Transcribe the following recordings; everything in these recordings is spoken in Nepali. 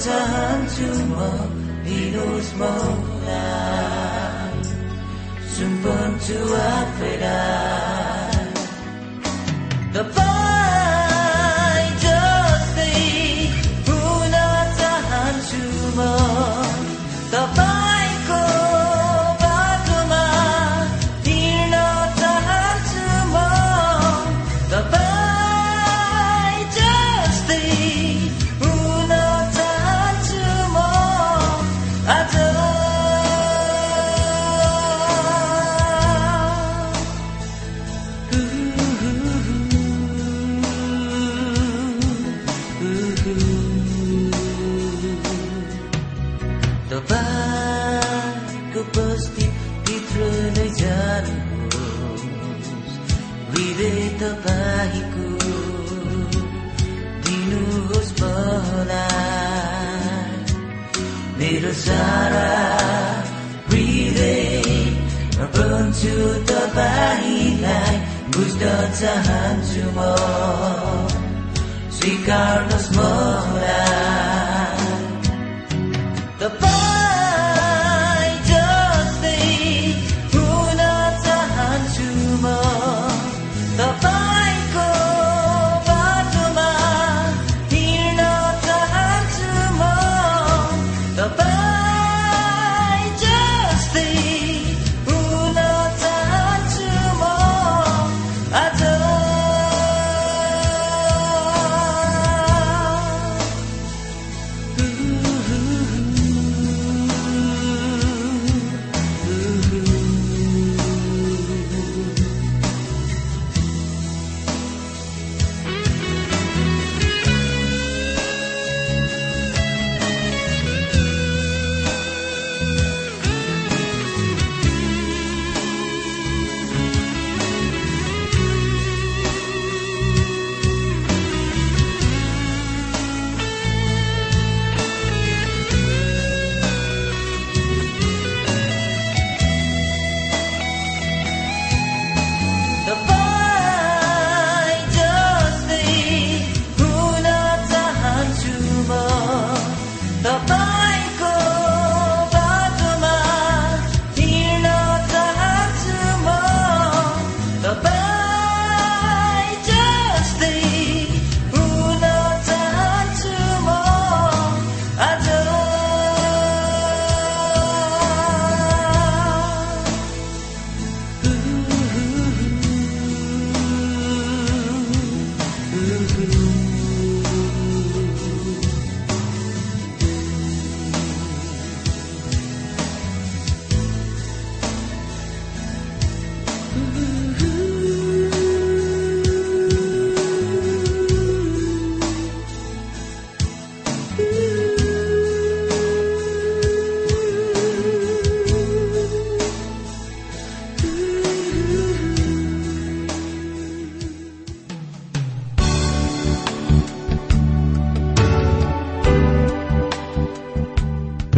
Pagtahan mo, inus mo lang Sumbon to a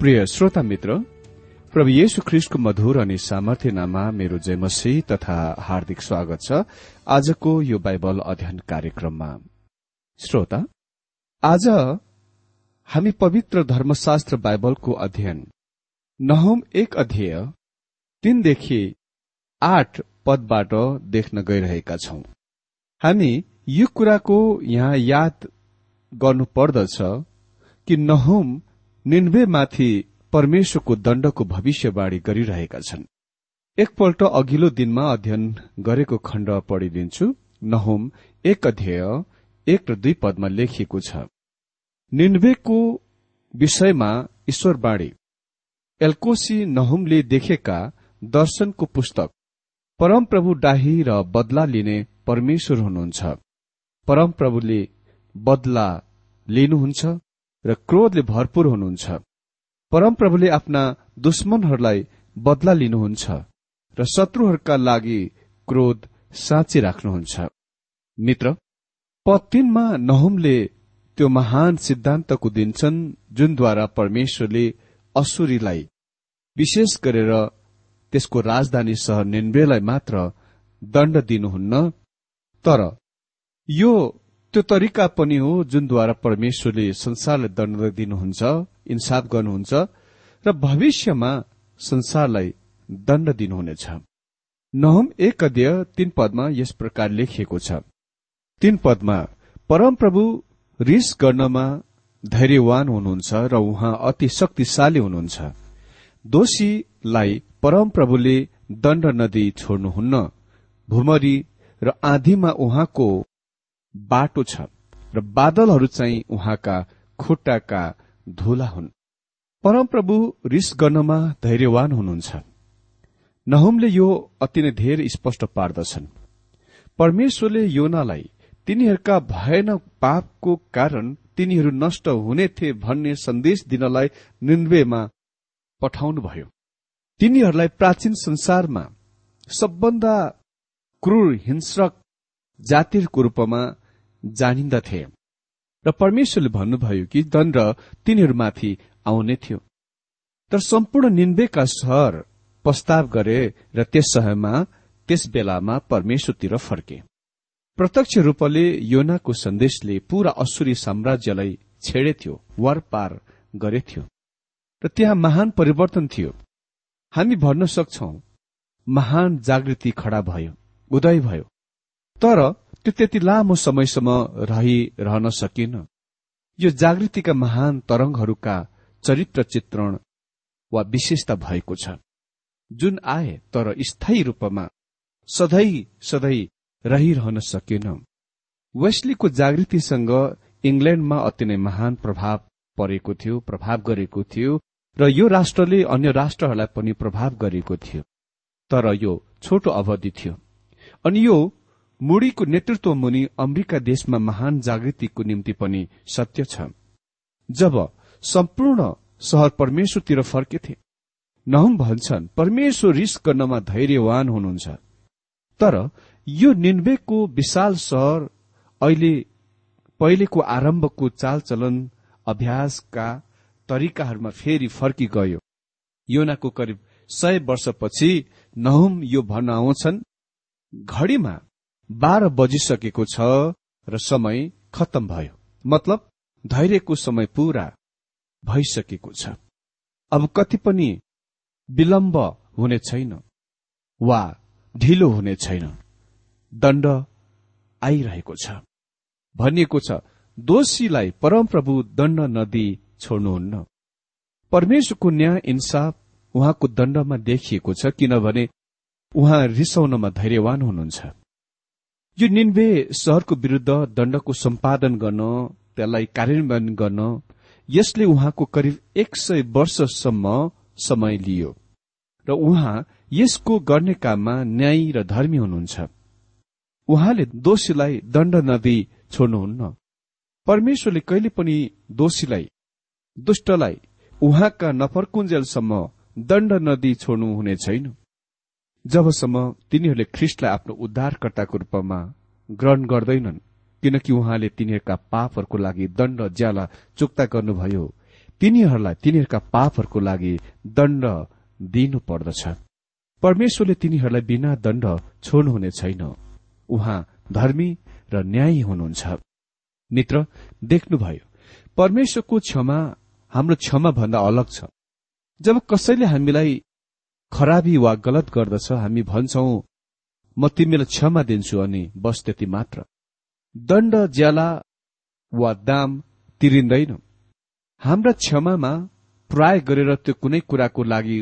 प्रिय श्रोता मित्र प्रभु येशु ख्रिस्टको मधुर अनि सामर्थ्य नाममा मेरो जयमसी तथा हार्दिक स्वागत छ आजको यो बाइबल अध्ययन कार्यक्रममा। श्रोता आज हामी पवित्र धर्मशास्त्र बाइबलको अध्ययन नहुम एक अध्यय तीनदेखि आठ पदबाट देख्न गइरहेका छौं। हामी यो कुराको यहाँ याद गर्नुपर्दछ कि नहुम निन्वेमाथि परमेश्वरको दण्डको भविष्यवाणी गरिरहेका छन्। एकपल्ट अघिल्लो दिनमा अध्ययन गरेको खण्ड पढिदिन्छु। नहुम एक अध्यय एक र दुई पदमा लेखिएको छ। निन्वेको विषयमा ईश्वरवाणी। एल्कोसी नहुमले देखेका दर्शनको पुस्तक परमप्रभु डाही र बदला लिने परमेश्वर हुनुहुन्छ। परमप्रभुले बदला लिनुहुन्छ। र क्रोधले भरपूर हुनुहुन्छ। परमप्रभुले आफ्ना दुश्मनहरूलाई बदला लिनुहुन्छ र शत्रुहरूका लागि क्रोध साँची राख्नुहुन्छ। मित्र पद नहुमले त्यो महान सिद्धान्तको दिन्छन् जुनद्वारा परमेश्वरले असुरीलाई विशेष गरेर त्यसको राजधानी सहर निन्वेलाई मात्र दण्ड दिनुहुन्न। तर यो त्यो तरिका पनि हो जुनद्वारा परमेश्वरले संसारलाई दण्ड दिनुहुन्छ इन्साफ गर्नुहुन्छ र भविष्यमा संसारलाई दण्ड दिनुहुनेछ। नहुम एक अध्यय तीन पदमा यस प्रकार लेखिएको छ। तीन पदमा परमप्रभु रिस गर्नमा धैर्यवान हुनुहुन्छ र उहाँ अति शक्तिशाली हुनुहुन्छ। दोषीलाई परमप्रभुले दण्ड नदी छोड्नुहुन्न। भूमरी र आधीमा उहाँको बाटो छ र बादलहरू चाहिँ उहाँका खुट्टाका धुला हुन्। परमप्रभु रिस गर्नमा धैर्यवान हुनुहुन्छ। नहुमले यो अति नै धेरै स्पष्ट पार्दछन्। परमेश्वरले योनालाई तिनीहरूका भयानक पापको कारण तिनीहरू नष्ट हुने थिए भन्ने सन्देश दिनलाई निन्वेमा पठाउनुभयो। तिनीहरूलाई प्राचीन संसारमा सबभन्दा क्रूर हिंस्रक जातिहरूको रूपमा जानिन्दथे। र परमेश्वरले भन्नुभयो कि दण्ड तिनीहरूमाथि आउने थियो। तर सम्पूर्ण निन्वेका सहर प्रस्ताव गरे र त्यस सहरमा त्यस बेलामा परमेश्वरतिर फर्के। प्रत्यक्ष रूपले योनाको सन्देशले पूरा असुरी साम्राज्यलाई छेडेथ्यो वरपार गरेथ्यो र त्यहाँ महान परिवर्तन थियो। हामी भन्न सक्छौ महान जागृति खड़ा भयो उदय भयो। तर त्यो त्यति लामो समयसम्म रहिरहन सकिन। यो जागृतिका महान तरंगहरूका चरित्र चित्रण वा विशेषता भएको छ। जुन आए तर स्थायी रूपमा सधैँ सधैँ रहिरहन सकेन। वेस्लीको जागृतिसँग इङ्ल्याण्डमा अति नै महान प्रभाव परेको थियो प्रभाव गरेको थियो र यो राष्ट्रले अन्य राष्ट्रहरूलाई पनि प्रभाव गरेको थियो। तर यो छोटो अवधि थियो। अनि यो मुडीको नेतृत्व मुनि अमेरिका देशमा महान जागृतिको निम्ति पनि सत्य छ। जब सम्पूर्ण सहर परमेश्वरतिर फर्केथे नहुम भन्छन् परमेश्वर रिस गर्नमा धैर्यवान हुनुहुन्छ। तर यो निन्वेको विशाल सहर अहिले पहिलेको आरम्भको चालचलन अभ्यासका तरिकाहरूमा फेरि फर्की गयो योनाको करिब सय वर्षपछि नहुम यो भन्न आउँछन् घड़ीमा बाह्र बजिसकेको छ र समय खत्तम भयो। मतलब धैर्यको समय पूरा भइसकेको छ। अब कति पनि विलम्ब हुने छैन वा ढिलो हुने छैन। दण्ड आइरहेको छ। भनिएको छ दोषीलाई परमप्रभु दण्ड नदी छोड्नुहुन्न। परमेश्वरको न्याय इन्साफ उहाँको दण्डमा देखिएको छ किनभने उहाँ रिसाउनमा धैर्यवान हुनुहुन्छ। यो निन्वे सहरको विरूद्ध दण्डको सम्पादन गर्न त्यसलाई कार्यान्वयन गर्न यसले उहाँको करिब एक सय वर्षसम्म समय लियो र उहाँ यसको गर्ने काममा न्यायी र धर्मी हुनुहुन्छ। उहाँले दोषीलाई दण्ड नदी छोड्नुहुन्न। परमेश्वरले कहिले पनि दोषीलाई दुष्टलाई उहाँका नफर्कुन्जेलसम्म दण्ड नदी छोड्नु हुने छैन। जबसम्म तिनीहरूले ख्रिस्टलाई आफ्नो उद्धारकर्ताको रूपमा ग्रहण गर्दैनन् किनकि उहाँले तिनीहरूका पापहरूको लागि दण्ड ज्याला चुक्ता गर्नुभयो। तिनीहरूलाई तिनीहरूका पापहरूको लागि दण्ड दिनु पर्दछ। परमेश्वरले तिनीहरूलाई बिना दण्ड छोड्नुहुने छैन। उहाँ धर्मी र न्यायी हुनुहुन्छ। मित्र देख्नुभयो परमेश्वरको क्षमा हाम्रो क्षमा भन्दा अलग छ। जब कसैले हामीलाई खराबी वा गलत गर्दछ हामी भन्छौ म तिमीलाई क्षमा दिन्छु अनि बस त्यति मात्र। दण्ड ज्याला वा दाम तिरिँदैन। हाम्रा क्षमामा प्राय गरेर त्यो कुनै कुराको लागि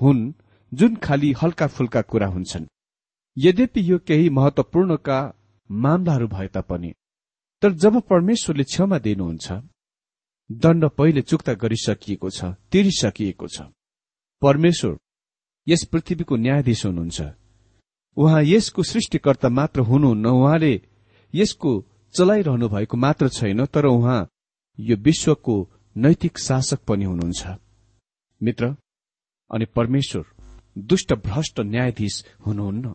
हुन् जुन खालि हल्का फुल्का कुरा हुन्छन्। यद्यपि यो केही महत्वपूर्णका मामलाहरू भए तापनि। तर जब परमेश्वरले क्षमा दिनुहुन्छ दण्ड पहिले चुक्ता गरिसकिएको छ तिरिसकिएको छ। परमेश्वर यस पृथ्वीको न्यायाधीश हुनुहुन्छ। उहाँ यसको सृष्टिकर्ता मात्र हुनुहुन्न उहाँले यसको चलाइरहनु भएको मात्र छैन तर उहाँ यो विश्वको नैतिक शासक पनि हुनुहुन्छ। मित्र अनि परमेश्वर दुष्ट भ्रष्ट न्यायाधीश हुनुहुन्न।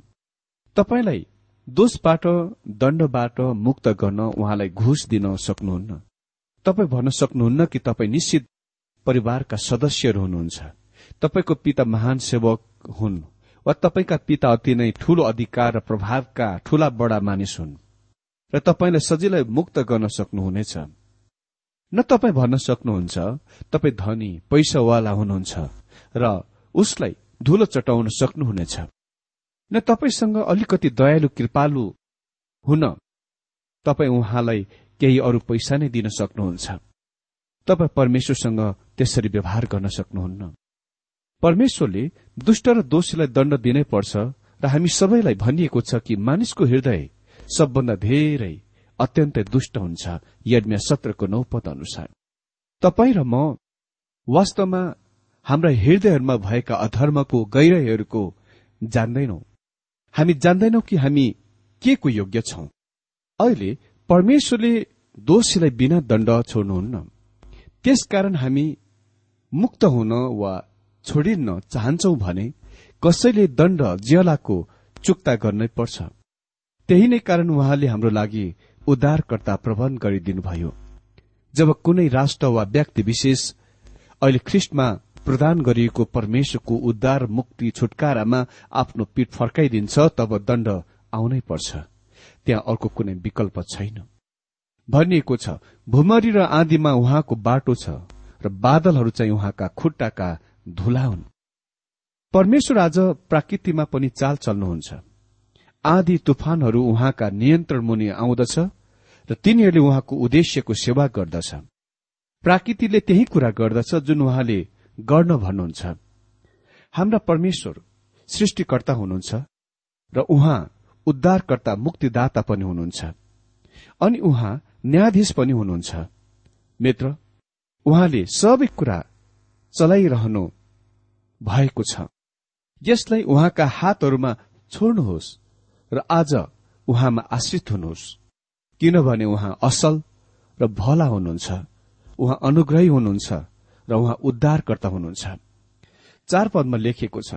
तपाईँलाई दोषबाट दण्डबाट मुक्त गर्न उहाँलाई घुस दिन सक्नुहुन्न। तपाईँ भन्न सक्नुहुन्न कि तपाईँ निश्चित परिवारका सदस्यहरू हुनुहुन्छ। तपाईँको पिता महान सेवक हुन् वा तपाईँका पिता अति नै ठूलो अधिकार र प्रभावका ठूला बडा मानिस हुन् र तपाईँलाई सजिलै मुक्त गर्न सक्नुहुनेछ। न तपाईँ भन्न सक्नुहुन्छ तपाईँ धनी पैसावाला हुनुहुन्छ र उसलाई धुलो चटाउन सक्नुहुनेछ। न तपाईँसँग अलिकति दयालु कृपालु हुन तपाईँ उहाँलाई केही अरू पैसा नै दिन सक्नुहुन्छ। तपाईँ परमेश्वरसँग त्यसरी व्यवहार गर्न सक्नुहुन्न। परमेश्वरले दुष्ट र दोषीलाई दण्ड दिनै पर्छ र हामी सबैलाई भनिएको छ कि मानिसको हृदय सबभन्दा धेरै अत्यन्तै दुष्ट हुन्छ। यज्ञ सत्रको नौ पद अनुसार। तपाईँ र म वास्तवमा हाम्रा हृदयहरूमा भएका अधर्मको गैरहरूको जान्दैनौ। हामी जान्दैनौ कि हामी के को योग्य छौं। अहिले परमेश्वरले दोषीलाई बिना दण्ड छोड्नुहुन्न। त्यसकारण हामी मुक्त हुन वा छोडिन्न चाहन्छौ भने कसैले दण्ड ज्यालाको चुक्ता गर्नै पर्छ। त्यही नै कारण उहाँले हाम्रो लागि उद्धारकर्ता प्रबन्ध गरिदिनुभयो। जब कुनै राष्ट्र वा व्यक्ति विशेष अहिले ख्रिस्टमा प्रदान गरिएको परमेश्वरको उद्धार मुक्ति छुटकारामा आफ्नो पीठ फर्काइदिन्छ तब दण्ड आउनै पर्छ। त्यहाँ अर्को कुनै विकल्प छैन। भनिएको छ भूमरी र आँधीमा उहाँको बाटो छ र बादलहरू चाहिँ उहाँका खुट्टाका धुला हुन्। परमेश्वर आज प्राकृतिमा पनि चाल चल्नुहुन्छ। आँधी तुफानहरू उहाँका नियन्त्रण मुनि आउँदछ र तिनीहरूले उहाँको उद्देश्यको सेवा गर्दछ। प्राकृतिले त्यही कुरा गर्दछ जुन उहाँले गर्न भन्नुहुन्छ। हाम्रा परमेश्वर सृष्टिकर्ता हुनुहुन्छ र उहाँ उद्धारकर्ता मुक्तिदाता पनि हुनुहुन्छ। अनि उहाँ न्यायाधीश पनि हुनुहुन्छ। मित्र उहाँले सबै कुरा चलाइरहनु भएको छ। यसलाई उहाँका हातहरूमा छोड्नुहोस् र आज उहाँमा आश्रित हुनुहोस्। किनभने उहाँ असल र भला हुनुहुन्छ। उहाँ अनुग्रही हुनुहुन्छ र उहाँ उद्धारकर्ता हुनुहुन्छ। चार पदमा लेखिएको छ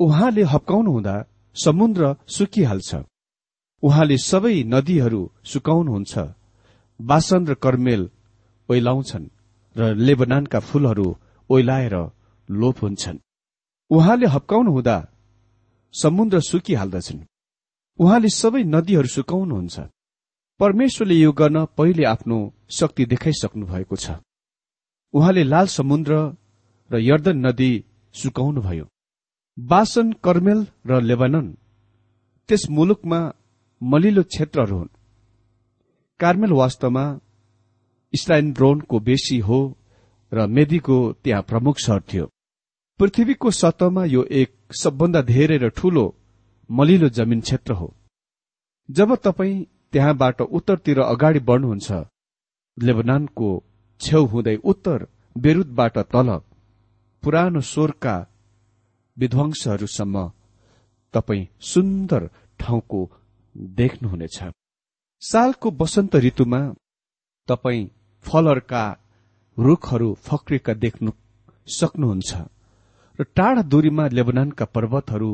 उहाँले हप्काउनु हुँदा समुद्र सुकिहाल्छ। उहाँले सबै नदीहरू सुकाउनुहुन्छ। बासन र कर्मेल ओइलाउँछन् र लेबनानका फूलहरू ओइलाएर लोप हुन्छन्। उहाँले हप्काउनु हुँदा समुद्र सुकिहाल्दछन्। उहाँले सबै नदीहरू सुकाउनुहुन्छ। परमेश्वरले यो गर्न पहिले आफ्नो शक्ति देखाइसक्नु भएको छ। उहाँले लाल समुद्र र यर्दन नदी सुकाउनुभयो। बासन कर्मेल र लेबनन त्यस मुलुकमा मलिलो क्षेत्रहरू हुन्। कार्मेल वास्तवमा स्टाइनब्रोनको बेसी हो र मेदीको त्यहाँ प्रमुख सहर थियो। पृथ्वीको सतहमा यो एक सबभन्दा धेरै र ठूलो मलिलो जमिन क्षेत्र हो। जब तपाईँ त्यहाँबाट उत्तरतिर अगाडि बढ्नुहुन्छ लेबनानको छेउ हुँदै उत्तर बेरुदबाट तल पुरानो स्वरका विध्वंसहरूसम्म तपाईँ सुन्दर ठाउँको देख्नुहुनेछ। सालको वसन्त ऋतुमा तपाईँ फलहरूका रूखहरू फक्रिएका देख्नु सक्नुहुन्छ। र टाढा दूरीमा लेबनानका पर्वतहरू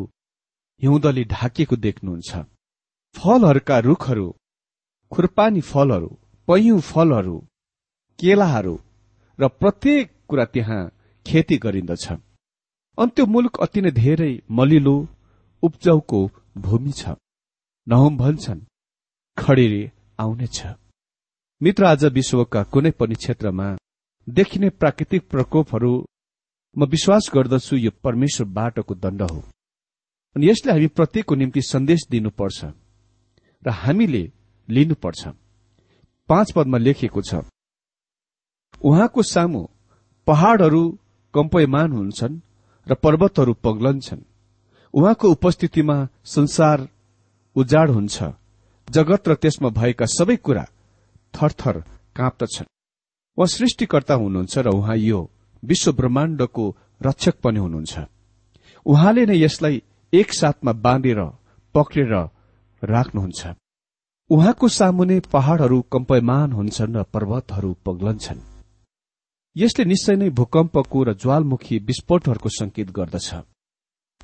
हिउँदले ढाकिएको देख्नुहुन्छ। फलहरूका रूखहरू खुर्पानी फलहरू पैयौं फलहरू केलाहरू र प्रत्येक कुरा त्यहाँ खेती गरिन्दछ। अनि त्यो मुलुक अति नै धेरै मलिलो उब्जाउको भूमि छ। नहुम भन्छन् खडेरी आउनेछ। मित्र आज विश्वका कुनै पनि क्षेत्रमा देखिने प्राकृतिक प्रकोपहरू म विश्वास गर्दछु यो परमेश्वरबाटको दण्ड हो। अनि यसले हामी प्रत्येकको निम्ति सन्देश दिनुपर्छ र हामीले लिनुपर्छ। पाँच पदमा लेखिएको छ उहाँको सामु पहाड़हरू कम्पयमान हुन्छन् र पर्वतहरू पग्लन्छन् उहाँको उपस्थितिमा संसार उजाड हुन्छ। जगत र त्यसमा भएका सबै कुरा थरथर काँप्दछन् उहाँ सृष्टिकर्ता हुनुहुन्छ र उहाँ यो विश्व ब्रह्माण्डको रक्षक पनि हुनुहुन्छ। उहाँले नै यसलाई एकसाथमा बाँधेर पक्रेर राख्नुहुन्छ। उहाँको सामुने पहाड़हरू कम्पयमान हुन्छन् र पर्वतहरू पग्लन्छन्। यसले निश्चय नै भूकम्पको र ज्वालमुखी विस्फोटहरूको संकेत गर्दछ।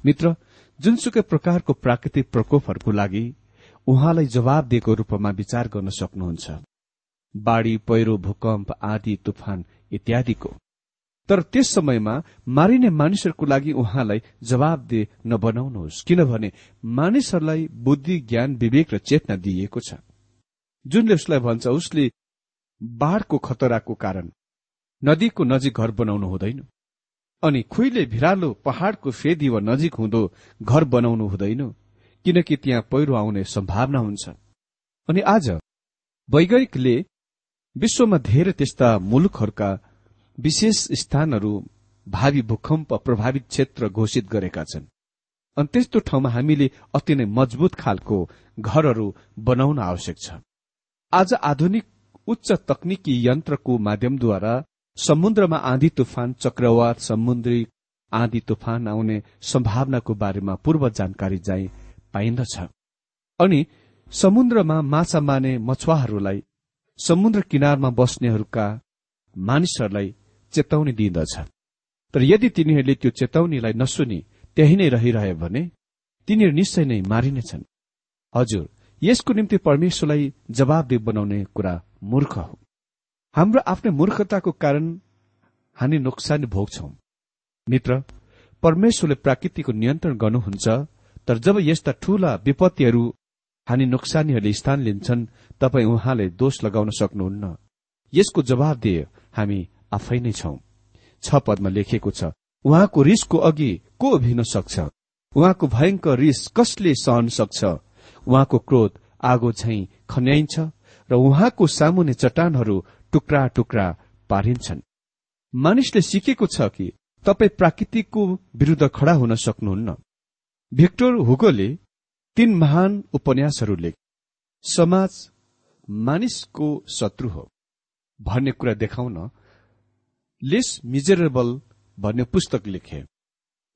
मित्र जुनसुकै प्रकारको प्राकृतिक प्रकोपहरूको लागि उहाँलाई जवाब दिएको रूपमा विचार गर्न सक्नुहुन्छ। बाढ़ी पहिरो भूकम्प आदि तुफान इत्यादिको। तर त्यस समयमा मारिने मानिसहरूको लागि उहाँलाई जवाबदेह नबनाउनुहोस्। किनभने मानिसहरूलाई बुद्धि ज्ञान विवेक र चेतना दिइएको छ। जुनले उसलाई भन्छ उसले बाढ़को खतराको कारण नदीको नजिक घर बनाउनु हुँदैन। अनि खुइले भिरालो पहाड़को फेदी वा नजिक हुँदो घर बनाउनु हुँदैन किनकि त्यहाँ पहिरो आउने सम्भावना हुन्छ। अनि आज वैज्ञानिकले विश्वमा धेरै त्यस्ता मुलुकहरूका विशेष स्थानहरू भावी भूकम्प प्रभावित क्षेत्र घोषित गरेका छन्। अनि त्यस्तो ठाउँमा हामीले अति नै मजबुत खालको घरहरू बनाउन आवश्यक छ। आज आधुनिक उच्च तकनिकी यन्त्रको माध्यमद्वारा समुद्रमा आँधी तुफान चक्रवात समुद्री आँधी तुफान आउने सम्भावनाको बारेमा पूर्व जानकारी चाहिँ पाइन्दछ। अनि समुद्रमा माछा माने मछुवाहरूलाई समुद्र किनारमा बस्नेहरूका मानिसहरूलाई चेतावनी दिइदछ तर यदि तिनीहरूले त्यो चेतावनीलाई नसुनी त्यही नै रहिरह्यो भने तिनीहरू निश्चय नै मारिनेछन्। हजुर यसको निम्ति परमेश्वरलाई जवाबदेव बनाउने कुरा मूर्ख हो। हाम्रो आफ्नै मूर्खताको कारण हामी नोक्सानी भोग्छौ। मित्र परमेश्वरले प्राकृतिको नियन्त्रण गर्नुहुन्छ तर जब यस्ता ठूला विपत्तिहरू हानि नोक्सानीहरूले स्थान लिन्छन् तपाईँ उहाँले दोष लगाउन सक्नुहुन्न। यसको जवाब दिए हामी आफै नै छौं। छ पदमा लेखिएको छ उहाँको रिसको अघि को भिन सक्छ? उहाँको भयंकर रिस कसले सहन सक्छ? उहाँको क्रोध आगो झैं खन्याइन्छ र उहाँको सामुने चट्टानहरू टुक्रा टुक्रा पारिन्छन्। मानिसले सिकेको छ कि तपाईँ प्राकृतिकको विरूद्ध खड़ा हुन सक्नुहुन्न? भिक्टोर हुगोले तीन महान उपन्यासहरू लेख। समाज मानिसको शत्रु हो। भन्ने कुरा देखाउन लेस मिजरेबल भन्ने पुस्तक लेखे।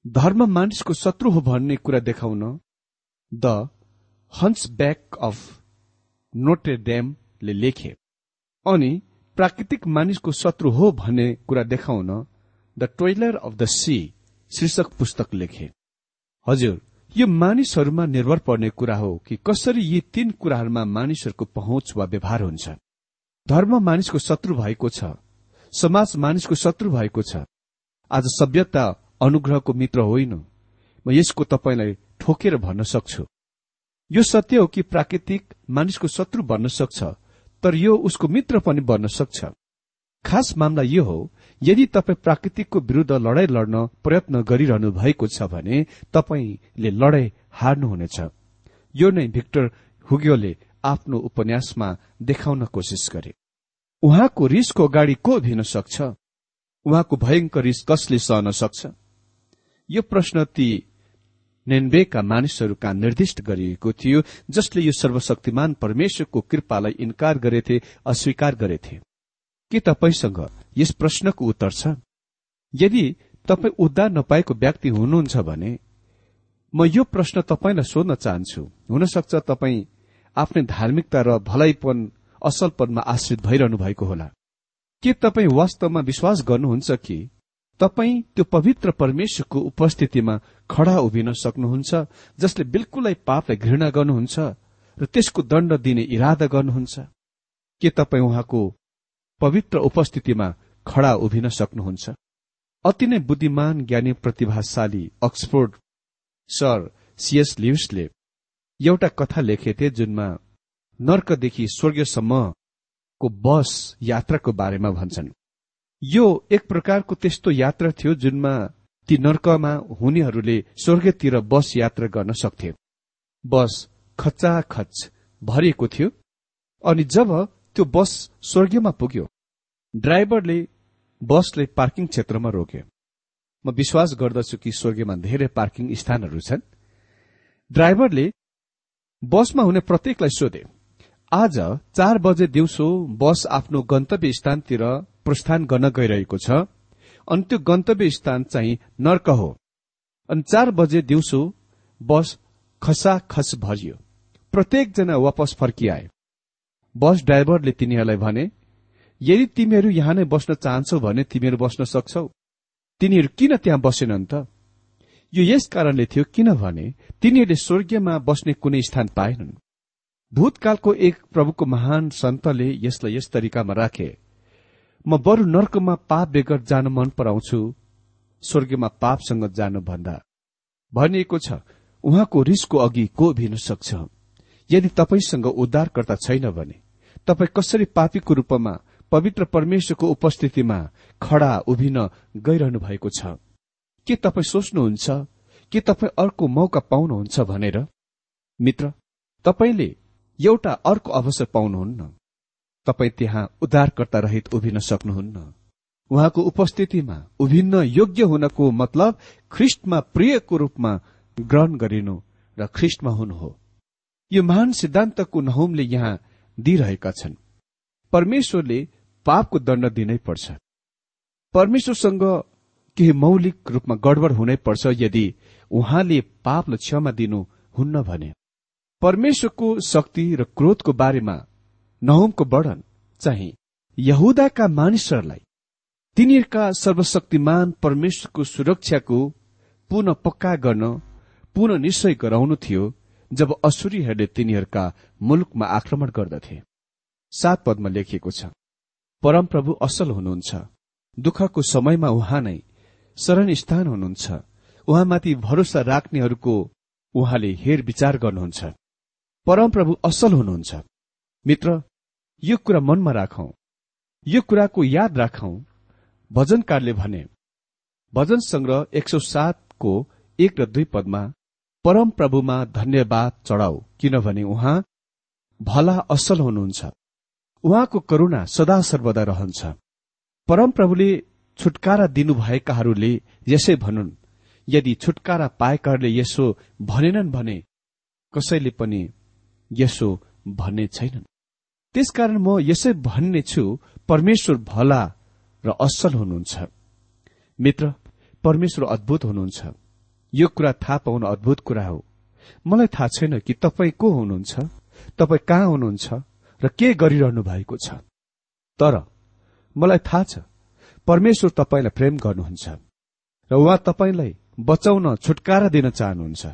धर्म मानिसको शत्रु हो भन्ने कुरा देखाउन द हन्स ब्याक अफ नोटे ड्यामले लेखे। अनि प्राकृतिक मानिसको शत्रु हो भन्ने कुरा देखाउन the toiler of the sea शीर्षक पुस्तक लेखे। हजुर यो मानिसहरूमा निर्भर पर्ने कुरा हो कि कसरी यी तीन कुराहरूमा मानिसहरूको पहुँच वा व्यवहार हुन्छ धर्म मानिसको शत्रु भएको छ। समाज मानिसको शत्रु भएको छ। आज सभ्यता अनुग्रहको मित्र होइन। म यसको तपाईँलाई ठोकेर भन्न सक्छु। यो सत्य हो कि प्राकृतिक मानिसको शत्रु बन्न सक्छ तर यो उसको मित्र पनि बन्न सक्छ। खास मामला यो हो यदि तपाईँ प्राकृतिकको विरूद्ध लडाई लड्न प्रयत्न गरिरहनु भएको छ भने तपाईँले लडाई हार्नुहुनेछ। यो नै भिक्टर हुग्योले आफ्नो उपन्यासमा देखाउन कोसिस गरे। उहाँको रिसको अगाडि को भिन सक्छ? उहाँको भयंकर रिस कसले सहन सक्छ? यो प्रश्न ती नेनबेका मानिसहरूका निर्दिष्ट गरिएको थियो जसले यो सर्वशक्तिमान परमेश्वरको कृपालाई इन्कार गरेथे अस्वीकार गरेथे। के तपाईँसँग यस प्रश्नको उत्तर छ? यदि तपाईँ उद्धार नपाएको व्यक्ति हुनुहुन्छ भने म यो प्रश्न तपाईँलाई सोध्न चाहन्छु। हुन सक्छ तपाईँ आफ्नै धार्मिकता र भलाइपन असलपनमा आश्रित भइरहनु भएको होला। के तपाईँ वास्तवमा विश्वास गर्नुहुन्छ कि तपाईँ त्यो पवित्र परमेश्वरको उपस्थितिमा खड़ा उभिन सक्नुहुन्छ जसले बिल्कुलै पापलाई घृणा गर्नुहुन्छ र त्यसको दण्ड दिने इरादा गर्नुहुन्छ? के तपाईँ उहाँको पवित्र उपस्थितिमा खड़ा उभिन सक्नुहुन्छ? अति नै बुद्धिमान ज्ञानी प्रतिभाशाली अक्सफोर्ड सर सीएस लिव्सले एउटा कथा लेखेथे जुनमा नर्कदेखि स्वर्गसम्मको बस यात्राको बारेमा भन्छन्। यो एक प्रकारको त्यस्तो यात्रा थियो जुनमा ती नर्कमा हुनेहरूले स्वर्गतिर बस यात्रा गर्न सक्थे। बस खच्चाखच भरिएको थियो अनि जब त्यो बस स्वर्गीयमा पुग्यो ड्राइभरले बसले पार्किङ क्षेत्रमा रोक्यो म विश्वास गर्दछु कि स्वर्गीयमा धेरै पार्किङ स्थानहरू छन्। ड्राइभरले बसमा हुने प्रत्येकलाई सोधे। आज चार बजे दिउँसो बस आफ्नो गन्तव्य स्थानतिर प्रस्थान गर्न गइरहेको छ। अनि त्यो गन्तव्य स्थान चाहिँ नर्क हो। अनि चार बजे दिउँसो बस खसाखस भरियो। प्रत्येकजना वापस फर्किआए। बस ड्राइभरले तिनीहरूलाई भने यदि तिमीहरू यहाँ नै बस्न चाहन्छौ भने तिमीहरू बस्न सक्छौ। तिनीहरू किन त्यहाँ बसेनन् त? यो यस कारणले थियो किनभने तिनीहरूले स्वर्गीयमा बस्ने कुनै स्थान पाएनन्। भूतकालको एक प्रभुको महान सन्तले यसलाई यस तरिकामा राखे म बरु नर्कमा पाप बेगर जान मन पराउँछु स्वर्गीयमा पापसँग जानुभन्दा। भनिएको छ उहाँको रिसको अघि को भिन सक्छ? यदि तपाईँसँग उद्धारकर्ता छैन भने तपाईँ कसरी पापीको रूपमा पवित्र परमेश्वरको उपस्थितिमा खड़ा उभिन गइरहनु भएको छ? के तपाईँ सोच्नुहुन्छ? के तपाईँ अर्को मौका पाउनुहुन्छ भनेर? मित्र तपाईँले एउटा अर्को अवसर पाउनुहुन्न। तपाईँ त्यहाँ उद्धारकर्ता रहित उभिन सक्नुहुन्न। उहाँको उपस्थितिमा उभिन्न योग्य हुनको मतलब ख्रिस्टमा प्रियको रूपमा ग्रहण गरिनु र ख्रिस्टमा हुनु हो। यो महान सिद्धान्तको नहुमले यहाँ दिइरहेका छन्। परमेश्वरले पापको दण्ड दिनै पर्छ। परमेश्वरसँग केही मौलिक रूपमा गडबड हुनै पर्छ यदि उहाँले पापलाई क्षमा दिनु हुन्न भने। परमेश्वरको शक्ति र क्रोधको बारेमा नहुमको वर्णन चाहिँ यहुदाका मानिसहरूलाई तिनीहरूका सर्वशक्तिमान परमेश्वरको सुरक्षाको पुनः पक्का गर्न पुनः निश्चय गराउनु थियो जब असुरीहरूले तिनीहरूका मुलुकमा आक्रमण गर्दथे। सात पदमा लेखिएको छ परमप्रभु असल हुनुहुन्छ दुःखको समयमा उहाँ नै शरण स्थान हुनुहुन्छ उहाँमाथि भरोसा राख्नेहरूको उहाँले हेर विचार गर्नुहुन्छ। परमप्रभु असल हुनुहुन्छ। मित्र यो कुरा मनमा राखौं। यो कुराको याद राखौं। भजनकारले भने भजन संग्रह एक सौ सातको एक र दुई पदमा परम प्रभुमा धन्यवाद चढाऊ किनभने उहाँ भला असल हुनुहुन्छ। उहाँको करुणा सदा सर्वदा रहन्छ। परमप्रभुले छुटकारा दिनुभएकाहरूले यसै भनुन्। यदि छुटकारा पाएकाहरूले यसो भनेनन् भने कसैले पनि यसो भन्ने छैनन्। त्यसकारण म यसै भन्ने छु परमेश्वर भला र असल हुनुहुन्छ। मित्र परमेश्वर अद्भुत हुनुहुन्छ। यो कुरा थाहा पाउन अद्भुत कुरा हो। मलाई थाहा छैन कि तपाईँ को हुनुहुन्छ तपाईँ कहाँ हुनुहुन्छ र के गरिरहनु भएको छ। तर मलाई थाहा छ परमेश्वर तपाईँलाई प्रेम गर्नुहुन्छ र उहाँ तपाईँलाई बचाउन छुटकारा दिन चाहनुहुन्छ।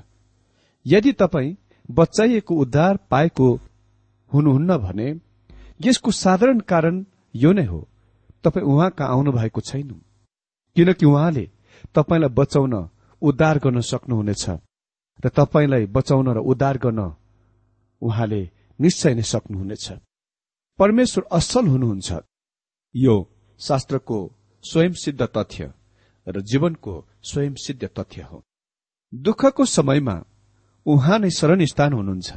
यदि तपाईँ बचाइएको उद्धार पाएको हुनुहुन्न भने यसको साधारण कारण यो नै हो तपाईँ उहाँ कहाँ आउनु भएको छैन। किनकि उहाँले तपाईँलाई बचाउन उद्धार गर्न सक्नुहुनेछ र तपाईँलाई बचाउन र उद्धार गर्न उहाँले निश्चय नै सक्नुहुनेछ। परमेश्वर असल हुनुहुन्छ। यो शास्त्रको स्वयं सिद्ध तथ्य र जीवनको स्वयं सिद्ध तथ्य हो। दुःखको समयमा उहाँ नै शरण स्थान हुनुहुन्छ।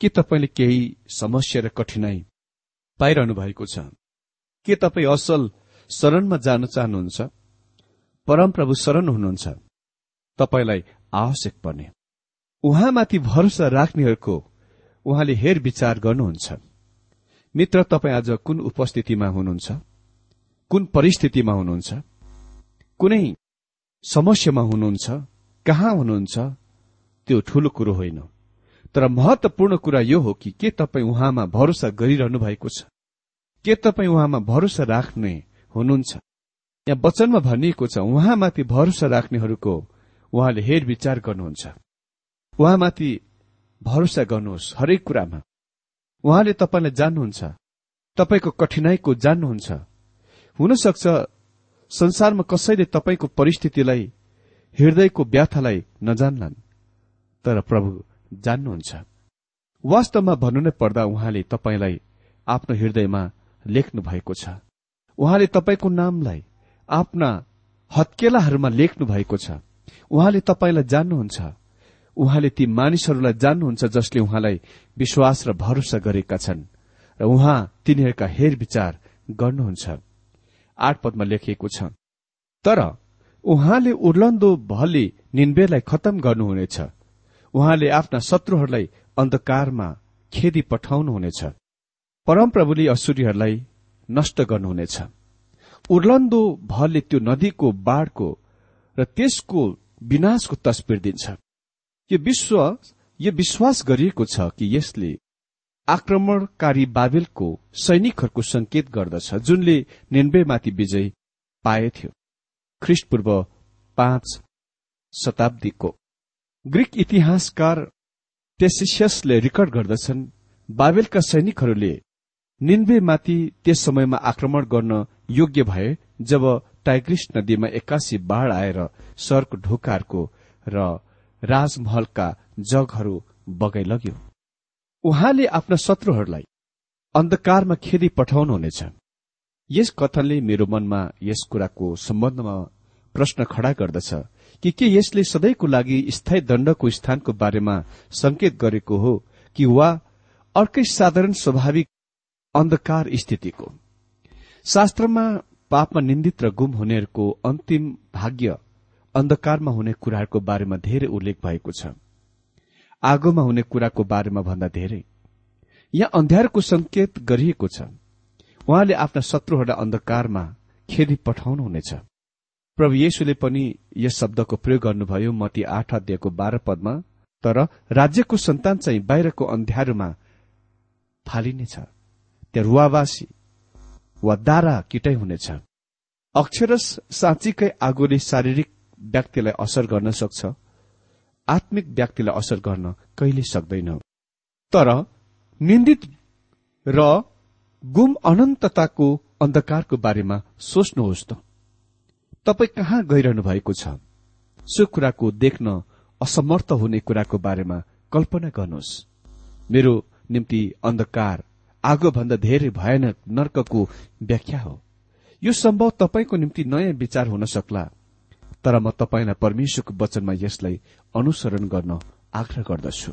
के तपाईँले केही समस्या र कठिनाई पाइरहनु भएको छ? के तपाईँ असल शरणमा जान चाहनुहुन्छ? परमप्रभु शरण हुनुहुन्छ। तपाईँलाई आवश्यक पर्ने। उहाँमाथि भरोसा राख्नेहरूको उहाँले हेर विचार गर्नुहुन्छ। मित्र तपाईँ आज कुन उपस्थितिमा हुनुहुन्छ? कुन परिस्थितिमा हुनुहुन्छ? कुनै समस्यामा हुनुहुन्छ? कहाँ हुनुहुन्छ? त्यो ठूलो कुरो होइन। तर महत्वपूर्ण कुरा यो हो कि के तपाईँ उहाँमा भरोसा गरिरहनु भएको छ? के तपाईँ उहाँमा भरोसा राख्ने हुनुहुन्छ? यहाँ वचनमा भनिएको छ उहाँमाथि भरोसा राख्नेहरूको उहाँले हेरविचार गर्नुहुन्छ। उहाँमाथि भरोसा गर्नुहोस् हरेक कुरामा। उहाँले तपाईँलाई जान्नुहुन्छ तपाईँको कठिनाईको जान्नुहुन्छ। हुन सक्छ संसारमा कसैले तपाईँको परिस्थितिलाई हृदयको व्याथालाई नजान्लान्। तर प्रभु जान्नुहुन्छ। वास्तवमा भन्नु नै पर्दा उहाँले तपाईँलाई आफ्नो हृदयमा लेख्नु भएको छ। उहाँले तपाईँको नामलाई आफ्ना हत्केलाहरूमा लेख्नु भएको छ। उहाँले तपाईँलाई जान्नुहुन्छ। उहाँले ती मानिसहरूलाई जान्नुहुन्छ जसले उहाँलाई विश्वास र भरोसा गरेका छन्। र उहाँ तिनीहरूका हेरविचार गर्नुहुन्छ। आठ पदमा लेखिएको छ। तर उहाँले उर्लन्दो भले निन्वेलाई खतम गर्नुहुनेछ। उहाँले आफ्ना शत्रुहरूलाई अन्धकारमा खेदी पठाउनुहुनेछ। परमप्रभुले असुरीहरूलाई नष्ट गर्नुहुनेछ। उर्लन्दो भले त्यो नदीको बाढ़को र त्यसको विनाशको तस्बिर दिन्छ। यो विश्व यो विश्वास गरिएको छ कि यसले आक्रमणकारी बाबेलको सैनिकहरूको संकेत गर्दछ जुनले निन्वेमाथि विजय पाएथ्यो। ख्रिस्टपूर्व पाँच शताब्दीको ग्रिक इतिहासकार टेसिसियसले रेकर्ड गर्दछन् बाबेलका सैनिकहरूले निन्वेमाथि त्यस समयमा आक्रमण गर्न योग्य भए जब टाइग्रिस नदीमा एक्कासी बाढ़ आएर सहरको ढोकाहरूको र राजमहलका जगहरू बगाइलग्यो। उहाँले आफ्ना शत्रुहरूलाई अन्धकारमा खेदी पठाउनुहुनेछ यस कथनले मेरो मनमा यस कुराको सम्बन्धमा प्रश्न खड़ा गर्दछ। कि के यसले सधैँको लागि स्थायी दण्डको स्थानको बारेमा संकेत गरेको हो कि वा अर्कै साधारण स्वाभाविक अन्धकार स्थितिको? शास्त्रमा पापमा निन्दित र गुम हुनेहरूको अन्तिम भाग्य अन्धकारमा हुने कुराहरूको बारेमा धेरै उल्लेख भएको छ। आगोमा हुने कुराको बारेमा भन्दा धेरै। यहाँ अन्ध्यारको संकेत गरिएको छ। उहाँले आफ्ना शत्रुहरूलाई अन्धकारमा खेदी पठाउनुहुनेछ प्रभु येशुले पनि यस शब्दको प्रयोग गर्नुभयो मती आठ अध्यायको बाह्र पदमा तर राज्यको सन्तान चाहिँ बाहिरको अन्ध्यारोमा फालिनेछ। त्यहाँ रुवावासी वा दारा किटै हुनेछ। अक्षरस साँच्चीकै आगोले शारीरिक व्यक्तिलाई असर गर्न सक्छ आत्मिक व्यक्तिलाई असर गर्न कहिले सक्दैन। तर निन्दित र गुम अनन्तताको अन्धकारको बारेमा सोच्नुहोस् त। तपाईँ कहाँ गइरहनु भएको छ? सो कुराको देख्न असमर्थ हुने कुराको बारेमा कल्पना गर्नुहोस्। मेरो निम्ति अन्धकार आगोभन्दा धेरै भयानक नर्कको व्याख्या हो। यो सम्भव तपाईँको निम्ति नयाँ विचार हुन सक्ला तर म तपाईँलाई परमेश्वरको वचनमा यसलाई अनुसरण गर्न आग्रह गर्दछु।